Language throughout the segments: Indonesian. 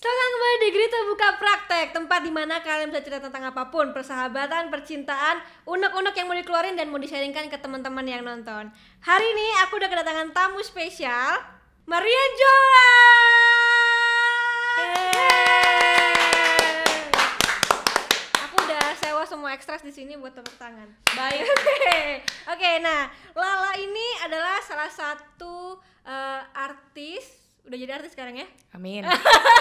Selamat kembali di Grita Buka Praktek Tempat di mana kalian bisa cerita tentang apa pun Persahabatan, percintaan, unek-unek yang mau dikeluarin dan mau di-sharingkan ke teman-teman yang nonton. Hari ini aku udah kedatangan tamu spesial Maria Jola Aku udah sewa semua ekstras di sini buat tepuk tangan. Baik. Oke, Oke, nah Lala ini adalah salah satu eh, artis Udah jadi artis sekarang ya? Amin.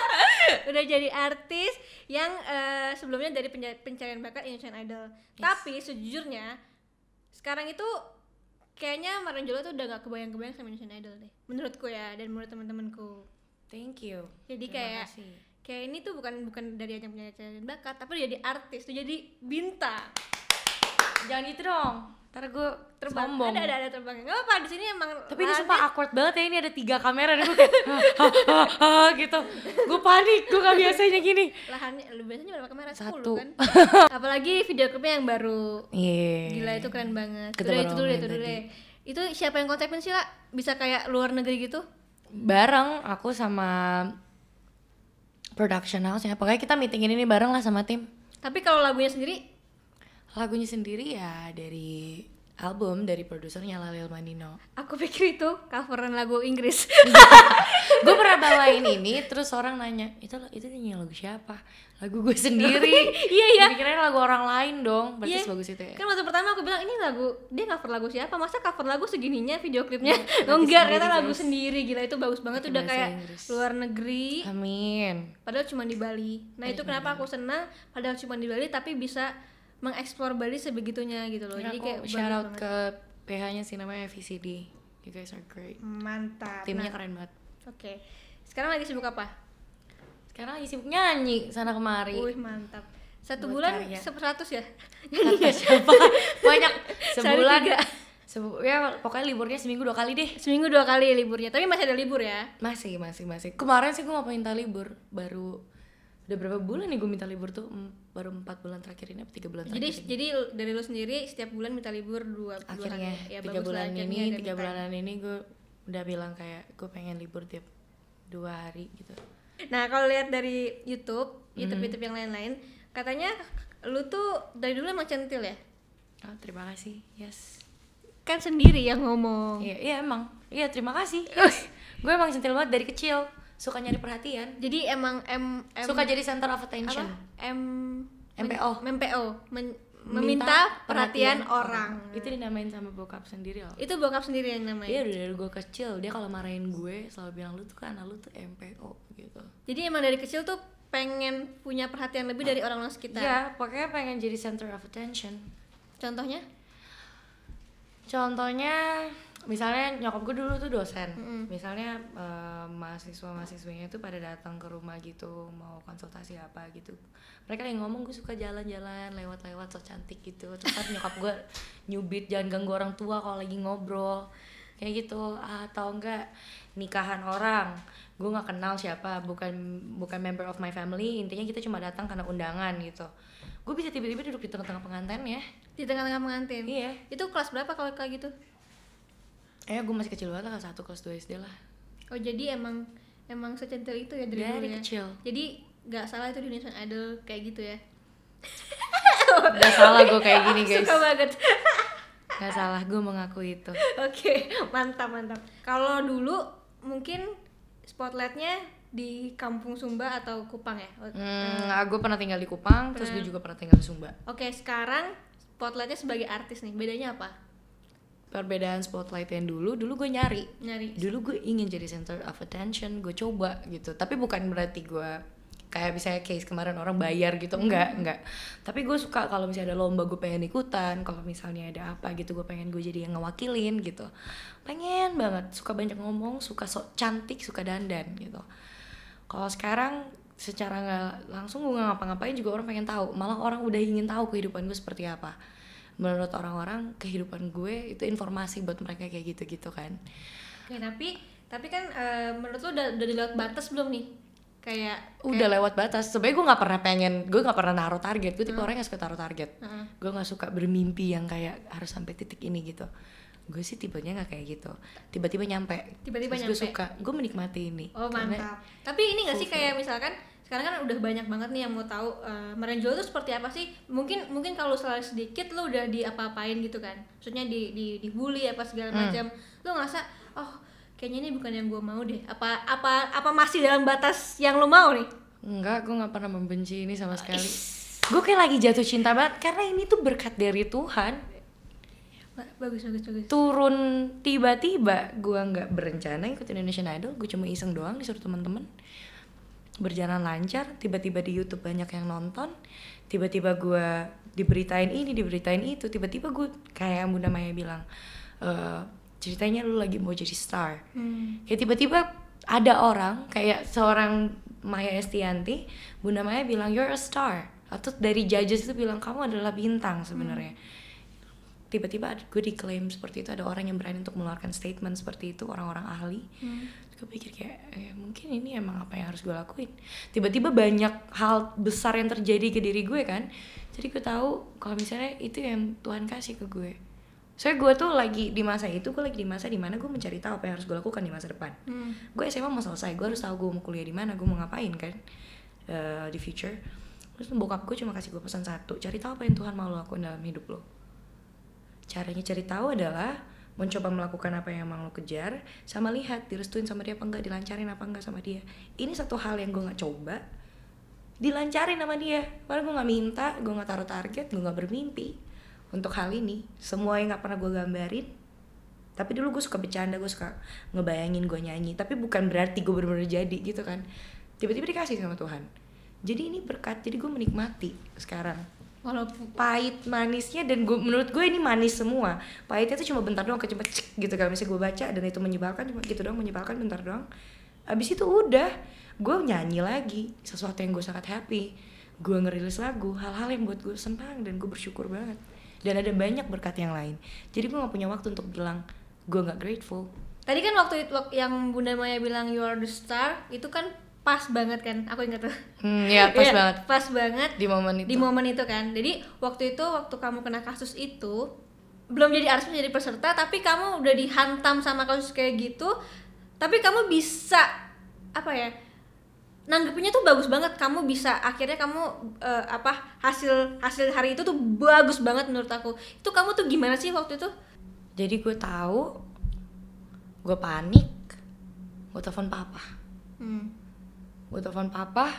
udah jadi artis yang eh, sebelumnya dari pencarian bakat Indonesian Idol. Tapi sejujurnya sekarang itu kayaknya Marion Jola tuh udah gak kebayang-kebayang sama Indonesian Idol deh. Menurutku ya dan menurut teman-temanku. Thank you. Jadi Terima kayak kasih. kayak ini tuh bukan bukan dari ajang pencarian bakat, tapi udah jadi artis, tuh jadi bintang. Jangan gitu dong. Ntar gue Terbang. sombong. Ada ada ada terbang. Gak apa di sini emang Tapi ini sumpah awkward banget ya, ini ada tiga kamera dan gue kayak "Hah, hah, hah, hah," gitu Gue panik, gue gak biasanya gini lahannya lu biasanya berapa kamera 10 Satu. kan. Apalagi video klipnya yang baru. Iya Gila itu keren banget. Kita itu dulu deh, itu dulu deh. Itu siapa yang kontekin sih lah? Bisa kayak luar negeri gitu? Bareng aku sama production house ya Pokoknya kita meeting ini bareng lah sama tim Tapi kalau lagunya sendiri, Lagunya sendiri ya dari album dari produsernya Lalil Manino aku pikir itu coveran lagu Inggris. gue pernah bawain ini terus orang nanya itu itu nyanyi lagu siapa lagu gue sendiri Iya, iya. Dikirain lagu orang lain dong berarti Iya. sebagus itu ya kan waktu pertama aku bilang ini lagu dia cover lagu siapa? Masa cover lagu segininya video klipnya? Iya, oh lagu enggak, ternyata lagu guys. sendiri. Gila itu bagus banget udah kayak Inggris. luar negeri. amin Padahal cuma di Bali. Nah, itu kenapa aku senang padahal cuma di Bali tapi bisa mengeksplor Bali sebegitunya gitu loh. Jadi Jadi kayak shout out banget. ke PH-nya sih namanya VCD you guys are great mantap. timnya Nah, keren banget Oke. Sekarang lagi sibuk apa? sekarang lagi sibuk nyanyi sana kemari Wih mantap. Satu Buat bulan karya. ya? Kata siapa banyak sebulan sebu ya pokoknya liburnya seminggu dua kali deh Seminggu dua kali liburnya, tapi masih ada libur ya? masih masih masih kemarin sih gue mau minta libur baru udah berapa bulan nih gue minta libur tuh baru empat bulan terakhir ini apa tiga bulan Jadi terakhir ini. jadi dari lu sendiri setiap bulan minta libur dua akhirnya hari. Ya, tiga lah, bulan akhirnya ini tiga bulanan ini gue udah bilang kayak gue pengen libur tiap dua hari gitu Nah kalau lihat dari YouTube, Hmm. YouTube YouTube yang lain-lain, katanya lu tuh dari dulu emang centil ya? oh terima kasih yes Kan sendiri yang ngomong. iya iya emang iya terima kasih yes. gue emang centil banget dari kecil suka nyari perhatian Jadi emang M, M suka jadi center of apa? attention M MPO. men- MPO men- meminta perhatian, orang. itu dinamain sama bokap sendiri loh Itu bokap sendiri yang namanya. Iya dari gue kecil dia kalau marahin gue selalu bilang lu tuh kan lu tuh MPO gitu. Jadi emang dari kecil tuh pengen punya perhatian lebih dari orang-orang sekitar. Iya pokoknya pengen jadi center of attention. Contohnya? Contohnya misalnya nyokap gue dulu tuh dosen. Mm-mm. Misalnya eh, mahasiswa mahasiswinya tuh pada datang ke rumah gitu mau konsultasi apa gitu. Mereka yang ngomong gue suka jalan-jalan lewat-lewat so cantik gitu. Terus kan nyokap gue nyubit jangan ganggu orang tua kalau lagi ngobrol kayak gitu atau enggak nikahan orang gue nggak kenal siapa bukan bukan member of my family intinya kita cuma datang karena undangan gitu gue bisa tiba-tiba duduk di tengah-tengah pengantin ya Di tengah-tengah pengantin. iya Itu kelas berapa kalau kayak gitu? Eh gue masih kecil banget lah kelas satu kelas 2 SD lah Oh jadi emang emang secentil itu ya dari, Dari dulu ya. kecil. Jadi nggak salah itu di Indonesian Idol kayak gitu ya. Gak salah gue kayak gini guys Suka banget. Gak salah gue mengakui itu Oke, mantap mantap. Kalau dulu mungkin spotlightnya di Kampung Sumba atau Kupang ya. hmm, gue pernah tinggal di Kupang terus gue Pernah. juga pernah tinggal di Sumba Oke, sekarang spotlightnya sebagai artis nih. Bedanya apa? Perbedaan spotlight yang dulu dulu gue nyari. Nyari. dulu gue ingin jadi center of attention gue coba gitu. Tapi bukan berarti gue kayak misalnya case kemarin orang bayar gitu. Enggak enggak. Tapi gue suka kalau misalnya ada lomba gue pengen ikutan kalau misalnya ada apa gitu gue pengen gue jadi yang ngewakilin gitu. Pengen banget. Suka banyak ngomong suka sok cantik suka dandan gitu. Kalau sekarang secara nggak langsung gue nggak ngapa-ngapain juga orang pengen tahu. Malah orang udah ingin tahu kehidupan gue seperti apa menurut orang-orang kehidupan gue itu informasi buat mereka kayak gitu-gitu kan. Oke, tapi tapi kan eh, menurut lu udah udah lewat batas belum nih? Kayak udah lewat batas. Sebenarnya gue nggak pernah pengen gue nggak pernah naruh target. Gue tipe orang yang suka taruh target. Heeh. gue nggak suka bermimpi yang kayak harus sampai titik ini gitu. Gue sih tipenya nggak kayak gitu. Tiba-tiba nyampe. Tiba-tiba Terus gue nyampe. suka gue menikmati ini. Oh mantap. Tapi ini gak sih kayak misalkan sekarang kan udah banyak banget nih yang mau tahu uh, merenjol itu seperti apa sih? Mungkin mungkin kalau salah sedikit lu udah diapa-apain gitu kan? Maksudnya di di dibully apa segala Hmm. macam. Lu ngerasa oh kayaknya ini bukan yang gue mau deh. Apa apa apa masih dalam batas yang lu mau nih? Enggak, gue nggak pernah membenci ini sama sekali. Gue kayak lagi jatuh cinta banget karena ini tuh berkat dari Tuhan. Ba- Bagus bagus bagus. Turun tiba-tiba, gue nggak berencana ikut Indonesian Idol, gue cuma iseng doang disuruh teman-teman. Berjalan lancar, tiba-tiba di YouTube banyak yang nonton, tiba-tiba gue diberitain ini, diberitain itu, tiba-tiba gue kayak yang Bunda Maya bilang, "Eh, ceritanya lu lagi mau jadi star. Hmm. kayak tiba-tiba ada orang kayak seorang Maya Estianti Bunda Maya bilang you're a star atau dari judges itu bilang kamu adalah bintang sebenarnya tiba-tiba gue diklaim seperti itu ada orang yang berani untuk mengeluarkan statement seperti itu orang-orang ahli. Hmm. gue pikir kayak "Eh, mungkin ini emang apa yang harus gue lakuin. Tiba-tiba banyak hal besar yang terjadi ke diri gue kan. Jadi gue tahu kalau misalnya itu yang Tuhan kasih ke gue. Soalnya gue tuh lagi di masa itu gue lagi di masa di mana gue mencari tahu apa yang harus gue lakukan di masa depan. Hmm. gue SMA mau selesai gue harus tahu gue mau kuliah di mana gue mau ngapain kan eh, di future. Terus bokap gue cuma kasih gue pesan satu cari tahu apa yang Tuhan mau lo lakuin dalam hidup lo caranya cari tahu adalah mencoba melakukan apa yang emang lo kejar sama lihat direstuin sama dia apa enggak dilancarin apa enggak sama dia. Ini satu hal yang gue nggak coba dilancarin sama dia. Padahal gue nggak minta gue nggak taruh target gue nggak bermimpi. Untuk hal ini semua yang nggak pernah gue gambarin tapi dulu gue suka bercanda gue suka ngebayangin gue nyanyi tapi bukan berarti gue bener-bener jadi gitu kan. Tiba-tiba dikasih sama Tuhan. Jadi ini berkat jadi gue menikmati sekarang Walaupun pahit manisnya dan gue menurut gue ini manis semua. Pahitnya tuh cuma bentar doang cuma cek gitu. Kalau misalnya gue baca dan itu menyebalkan cuma gitu doang menyebalkan bentar doang. Abis itu udah gue nyanyi lagi sesuatu yang gue sangat happy. Gue ngerilis lagu hal-hal yang buat gue senang dan gue bersyukur banget. Dan ada banyak berkat yang lain. Jadi gue gak punya waktu untuk bilang gue nggak grateful. Tadi kan waktu itu yang Bunda Maya bilang you are the star itu kan pas banget kan? Aku ingat tuh. hmm, ya pas Iya, banget Pas banget di momen itu di momen itu kan jadi waktu itu waktu kamu kena kasus itu belum jadi artis jadi peserta tapi kamu udah dihantam sama kasus kayak gitu tapi kamu bisa apa ya nanggepinnya tuh bagus banget kamu bisa akhirnya kamu eh, apa hasil hasil hari itu tuh bagus banget menurut aku itu kamu tuh gimana sih waktu itu jadi gue tahu gue panik gue telepon papa hmm. Gue telepon papa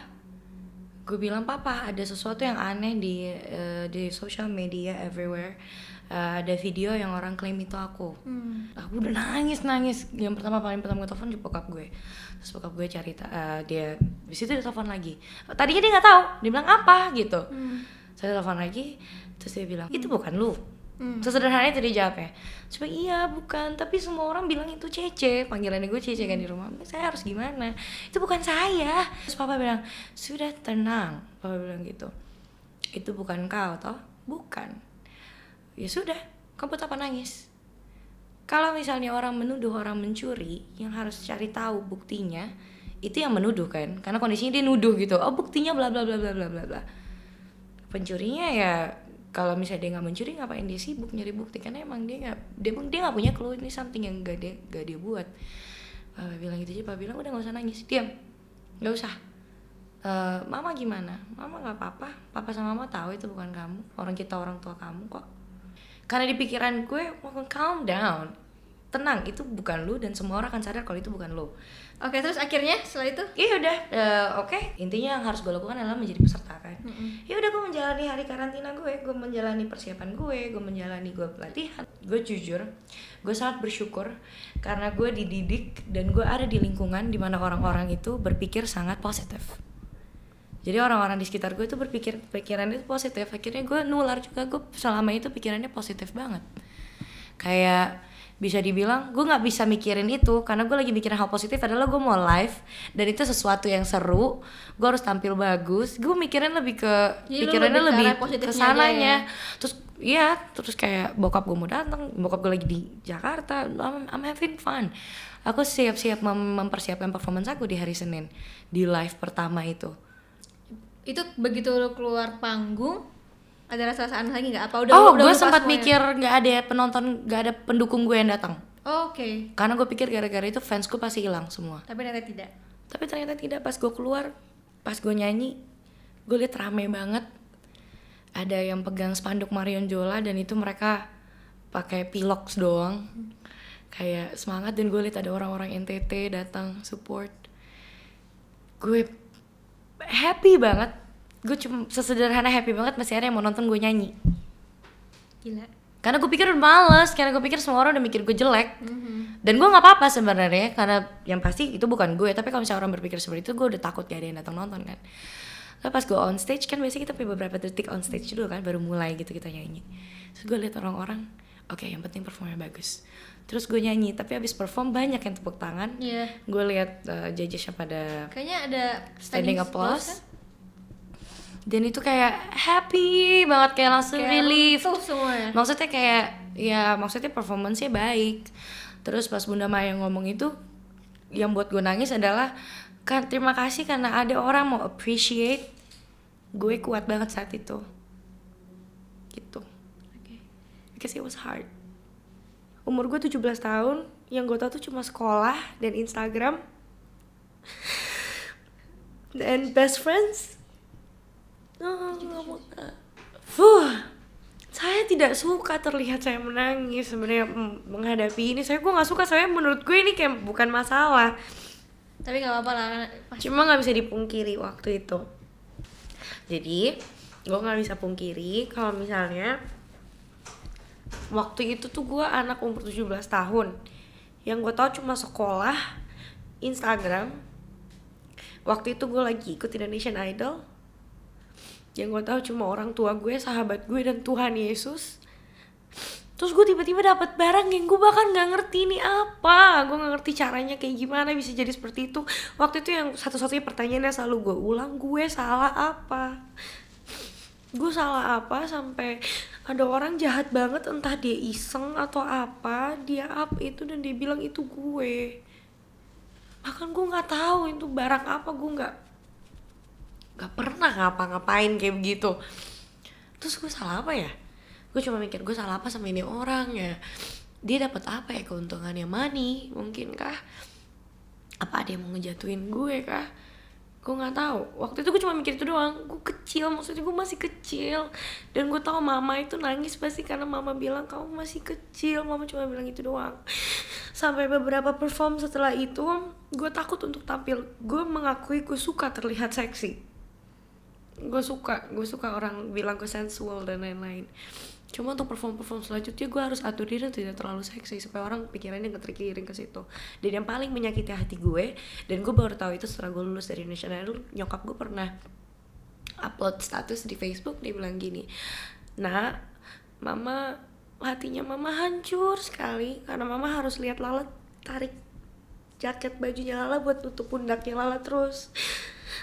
gue bilang papa ada sesuatu yang aneh di eh, di social media everywhere. Eh, ada video yang orang klaim itu aku. Hmm. aku udah nangis nangis. Yang pertama paling pertama gue telepon bokap gue. Terus bokap gue cari ta- eh, dia di situ dia telepon lagi. Tadinya dia nggak tahu dia bilang apa? Gitu. Hmm. saya telepon lagi terus dia bilang itu bukan lu Hmm. sesederhana itu dia jawabnya coba iya bukan. Tapi semua orang bilang itu Cece. Panggilannya gue Cece kan di rumah. Saya harus gimana? Itu bukan saya. Terus papa bilang sudah tenang. Papa bilang gitu. Itu bukan kau toh? Bukan. Ya sudah. Kamu apa nangis? Kalau misalnya orang menuduh orang mencuri yang harus cari tahu buktinya itu yang menuduh kan. Karena kondisinya dia nuduh gitu. Oh buktinya bla bla bla bla bla bla bla. Pencurinya ya kalau misalnya dia nggak mencuri ngapain dia sibuk nyari bukti? Karena emang dia nggak dia dia nggak punya clue ini something yang gak dia gak dia buat. Papa bilang gitu aja Papa bilang udah nggak usah nangis diam. Nggak usah. Eh, mama gimana? Mama nggak apa-apa papa sama mama tahu itu bukan kamu orang kita orang tua kamu kok. Karena di pikiran gue calm down. Tenang itu bukan lu dan semua orang akan sadar kalau itu bukan lu oke terus akhirnya setelah itu? Iya udah. Eh, oke. Intinya yang harus gue lakukan adalah menjadi peserta kan? Mm-mm. ya udah gue menjalani hari karantina gue gue menjalani persiapan gue gue menjalani gue pelatihan. Gue jujur gue sangat bersyukur karena gue dididik dan gue ada di lingkungan di mana orang-orang itu berpikir sangat positif. Jadi orang-orang di sekitar gue itu berpikir pikirannya itu positif. Akhirnya gue nular juga. Gue selama itu pikirannya positif banget. Kayak bisa dibilang gue nggak bisa mikirin itu. Karena gue lagi mikirin hal positif adalah gue mau live dan itu sesuatu yang seru. Gue harus tampil bagus. Gue mikirin lebih ke Jadi pikirannya lebih lebih arah ke positifnya sananya. aja ya? terus iya terus kayak bokap gue mau datang bokap gue lagi di Jakarta I'm, I'm having fun. Aku siap-siap mem- mempersiapkan performance aku di hari Senin di live pertama itu. Itu begitu lu keluar panggung ada rasa-rasa aneh lagi nggak? Apa udah oh gue sempat mikir nggak ada penonton nggak ada pendukung gue yang datang. Oh, oke. Karena gue pikir gara-gara itu fansku pasti hilang semua. Tapi ternyata tidak. Tapi ternyata tidak. Pas gue keluar pas gue nyanyi gue liat rame banget. Ada yang pegang spanduk Marion Jola dan itu mereka pakai pilox doang. Kayak semangat dan gue liat ada orang-orang NTT datang support. Gue happy banget gue cuma sesederhana happy banget masih ada yang mau nonton gue nyanyi. Gila. Karena gue pikir udah males karena gue pikir semua orang udah mikir gue jelek. Dan gue nggak apa-apa sebenarnya karena yang pasti itu bukan gue tapi kalau misalnya orang berpikir seperti itu gue udah takut gak ada yang datang nonton kan. Tapi pas gue on stage kan biasanya kita beberapa detik on stage dulu kan baru mulai gitu kita nyanyi. Terus gue liat orang-orang oke yang penting performnya bagus. Terus gue nyanyi tapi abis perform banyak yang tepuk tangan. Iya. Gue liat uh, judgesnya pada kayaknya ada standing applause kan? Dan itu kayak happy banget kayak langsung Kayak relief. runtuh semua ya? Maksudnya kayak ya maksudnya performance-nya baik. Terus pas Bunda Maya ngomong itu yang buat gue nangis adalah kan terima kasih karena ada orang mau appreciate gue kuat banget saat itu. Gitu. Because it was hard. Umur gue 17 tahun yang gue tahu tuh cuma sekolah dan Instagram. Dan best friends oh, nggak mau- Fuh, saya tidak suka terlihat saya menangis sebenarnya mm, menghadapi ini. Saya gue nggak suka. Saya menurut gue ini kayak bukan masalah. tapi nggak apa-apa lah Mas- Cuma nggak bisa dipungkiri waktu itu. Jadi gue nggak bisa pungkiri kalau misalnya waktu itu tuh gue anak umur 17 tahun. Yang gue tahu cuma sekolah, Instagram. Waktu itu gue lagi ikut Indonesian Idol. Yang gue tahu cuma orang tua gue, sahabat gue dan Tuhan Yesus. Terus gue tiba-tiba dapat barang yang gue bahkan nggak ngerti ini apa. Gue nggak ngerti caranya kayak gimana bisa jadi seperti itu. Waktu itu yang satu-satunya pertanyaan yang selalu gue ulang, gue salah apa? gue salah apa sampai ada orang jahat banget entah dia iseng atau apa dia up itu dan dia bilang itu gue bahkan gue nggak tahu itu barang apa gue nggak nggak pernah ngapa-ngapain kayak begitu. Terus gue salah apa ya? Gue cuma mikir gue salah apa sama ini orang ya? Dia dapat apa ya keuntungannya? Money mungkin kah apa ada yang mau ngejatuhin gue kah? Gue nggak tahu. Waktu itu gue cuma mikir itu doang. Gue kecil maksudnya gue masih kecil. Dan gue tahu mama itu nangis pasti karena mama bilang kamu masih kecil. Mama cuma bilang itu doang. Sampai beberapa perform setelah itu gue takut untuk tampil. Gue mengakui gue suka terlihat seksi gue suka gue suka orang bilang gue sensual dan lain-lain. Cuma untuk perform perform selanjutnya gue harus atur diri dan tidak terlalu seksi supaya orang pikirannya nggak terkiring ke situ. Dan yang paling menyakiti hati gue dan gue baru tahu itu setelah gue lulus dari Indonesian Idol nyokap gue pernah upload status di Facebook dia bilang gini nah mama hatinya mama hancur sekali karena mama harus lihat Lala tarik jaket bajunya Lala buat tutup pundaknya Lala terus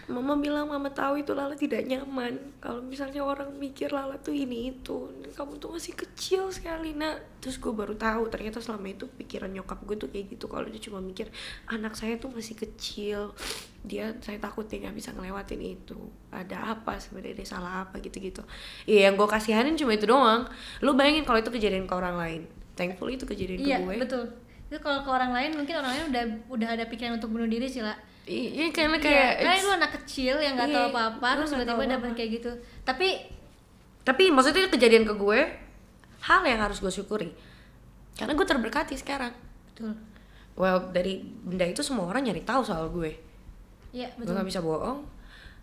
Mama bilang mama tahu itu Lala tidak nyaman. Kalau misalnya orang mikir Lala tuh ini itu Dan kamu tuh masih kecil sekali nak. Terus gue baru tahu ternyata selama itu pikiran nyokap gue tuh kayak gitu. Kalau dia cuma mikir anak saya tuh masih kecil. Dia saya takut dia nggak bisa ngelewatin itu. Ada apa sebenarnya? Dia salah apa? Gitu-gitu. Iya yang gue kasihanin cuma itu doang. Lu bayangin kalau itu kejadian ke orang lain. Thankfully itu kejadian iya ke gue. betul. Itu kalau ke orang lain mungkin orang lain udah udah ada pikiran untuk bunuh diri sih lah iya karena Iya, kayak karena it's- lu anak kecil yang nggak tahu Iya, apa-apa terus tiba-tiba dapat apa-apa. kayak gitu tapi Tapi maksudnya itu kejadian ke gue hal yang harus gue syukuri. Karena gue terberkati sekarang. betul Well, dari benda itu semua orang nyari tahu soal gue. iya Gue betul gak bisa bohong.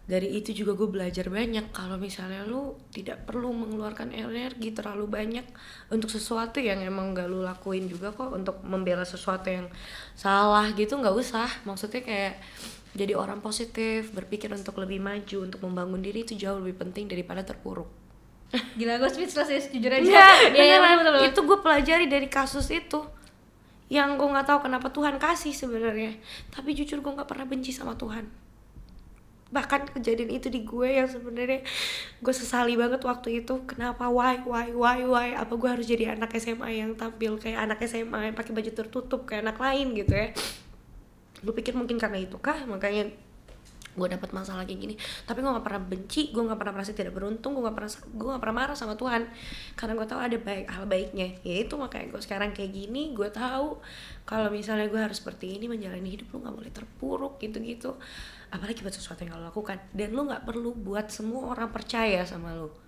Dari itu juga gue belajar banyak. Kalau misalnya lu tidak perlu mengeluarkan energi terlalu banyak untuk sesuatu yang emang gak lu lakuin juga kok untuk membela sesuatu yang salah gitu nggak usah. Maksudnya kayak jadi orang positif, berpikir untuk lebih maju, untuk membangun diri itu jauh lebih penting daripada terpuruk. gila gue speechless ya jujur aja betul betul. Itu gue pelajari dari kasus itu. Yang gue nggak tahu kenapa Tuhan kasih sebenarnya. Tapi jujur gue nggak pernah benci sama Tuhan bahkan kejadian itu di gue yang sebenarnya gue sesali banget waktu itu kenapa why why why why apa gue harus jadi anak SMA yang tampil kayak anak SMA yang pakai baju tertutup kayak anak lain gitu ya. Gue pikir mungkin karena itu kah? Makanya gue dapat masalah kayak gini. Tapi gue gak pernah benci gue gak pernah merasa tidak beruntung gue gak pernah gue gak pernah marah sama Tuhan. Karena gue tahu ada baik hal baiknya. Ya itu makanya gue sekarang kayak gini gue tahu kalau misalnya gue harus seperti ini menjalani hidup lu gak boleh terpuruk gitu gitu apalagi buat sesuatu yang lo lakukan. Dan lu gak perlu buat semua orang percaya sama lu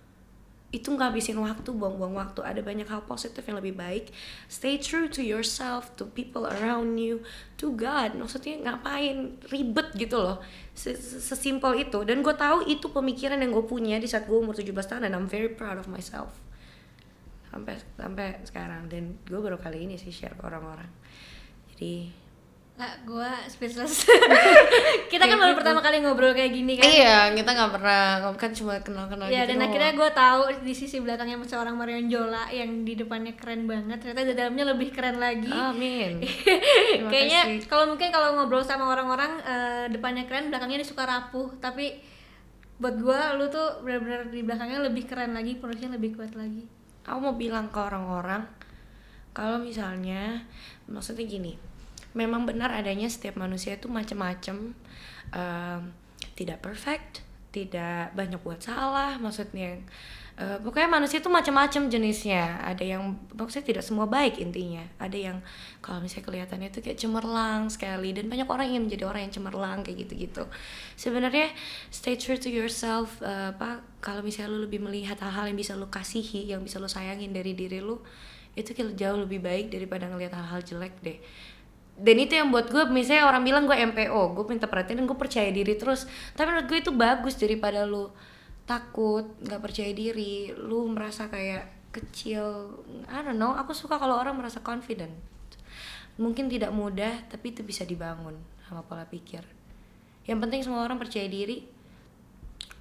itu nggak habisin waktu buang-buang waktu. Ada banyak hal positif yang lebih baik. Stay true to yourself to people around you to God. Maksudnya ngapain ribet gitu loh. Sesimpel itu. Dan gue tahu itu pemikiran yang gue punya di saat gue umur 17 tahun dan I'm very proud of myself. Sampai sampai sekarang. Dan gue baru kali ini sih share ke orang-orang. Jadi Nggak, gue speechless. Kita kan baru gitu. pertama kali ngobrol kayak gini kan? Iya kita nggak pernah kan cuma kenal-kenal Ya gitu dan doang. akhirnya gue tahu di sisi belakangnya seorang Marion Jola yang di depannya keren banget ternyata di dalamnya lebih keren lagi. Amin. Kayaknya kalau mungkin kalau ngobrol sama orang-orang eh, depannya keren belakangnya dia suka rapuh. Tapi buat gue lu tuh benar-benar di belakangnya lebih keren lagi pondasinya lebih kuat lagi. Aku mau bilang ke orang-orang kalau misalnya maksudnya gini memang benar adanya setiap manusia itu macam-macam em, tidak perfect tidak banyak buat salah maksudnya eh, pokoknya manusia itu macam-macam jenisnya. Ada yang maksudnya tidak semua baik intinya. Ada yang kalau misalnya kelihatannya itu kayak cemerlang sekali dan banyak orang ingin menjadi orang yang cemerlang kayak gitu-gitu. Sebenarnya stay true to yourself eh, apa kalau misalnya lu lebih melihat hal-hal yang bisa lu kasihi yang bisa lu sayangin dari diri lu itu jauh lebih baik daripada ngelihat hal-hal jelek deh dan itu yang buat gue misalnya orang bilang gue MPO gue minta perhatian dan gue percaya diri terus. Tapi menurut gue itu bagus daripada lu takut nggak percaya diri lu merasa kayak kecil. I don't know aku suka kalau orang merasa confident. Mungkin tidak mudah tapi itu bisa dibangun sama pola pikir. Yang penting semua orang percaya diri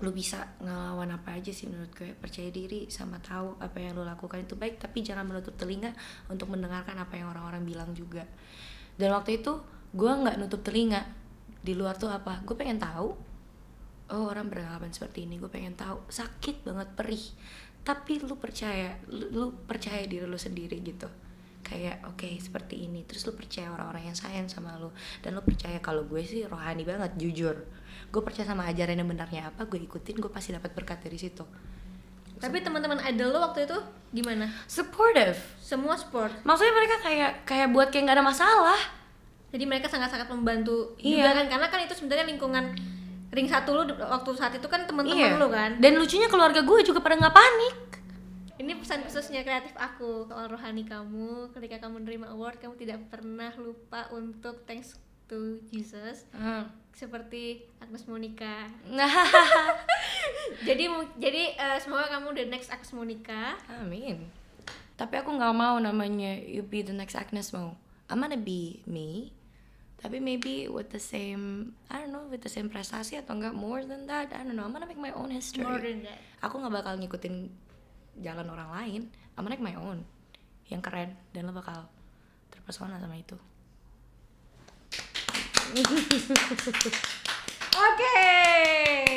lu bisa ngelawan apa aja sih menurut gue percaya diri sama tahu apa yang lu lakukan itu baik tapi jangan menutup telinga untuk mendengarkan apa yang orang-orang bilang juga dan waktu itu gue nggak nutup telinga. Di luar tuh apa? Gue pengen tahu. Oh orang beranggapan seperti ini gue pengen tahu. Sakit banget perih. Tapi lu percaya lu, lu percaya diri lu sendiri gitu. Kayak oke seperti ini. Terus lu percaya orang-orang yang sayang sama lu. Dan lu percaya kalau gue sih rohani banget jujur. Gue percaya sama ajaran yang benarnya apa gue ikutin gue pasti dapat berkat dari situ tapi teman-teman idol lo waktu itu gimana? Supportive. Semua sport. Maksudnya mereka kayak kayak buat kayak nggak ada masalah. Jadi mereka sangat-sangat membantu Iya. juga kan karena kan itu sebenarnya lingkungan ring satu lu waktu saat itu kan teman-teman iya. lu kan. Dan lucunya keluarga gue juga pada nggak panik. Ini pesan khususnya kreatif aku soal rohani kamu ketika kamu menerima award kamu tidak pernah lupa untuk thanks to Jesus Hmm. seperti Agnes Monica Nah, jadi jadi eh, semoga kamu the next Agnes Monica amin. Tapi aku nggak mau namanya you be the next Agnes mau. I'm gonna be me. Tapi maybe with the same, I don't know, with the same prestasi atau enggak more than that. I don't know. I'm gonna make my own history. more than that Aku nggak bakal ngikutin jalan orang lain. I'm gonna make my own. Yang keren dan lo bakal terpesona sama itu. Oke,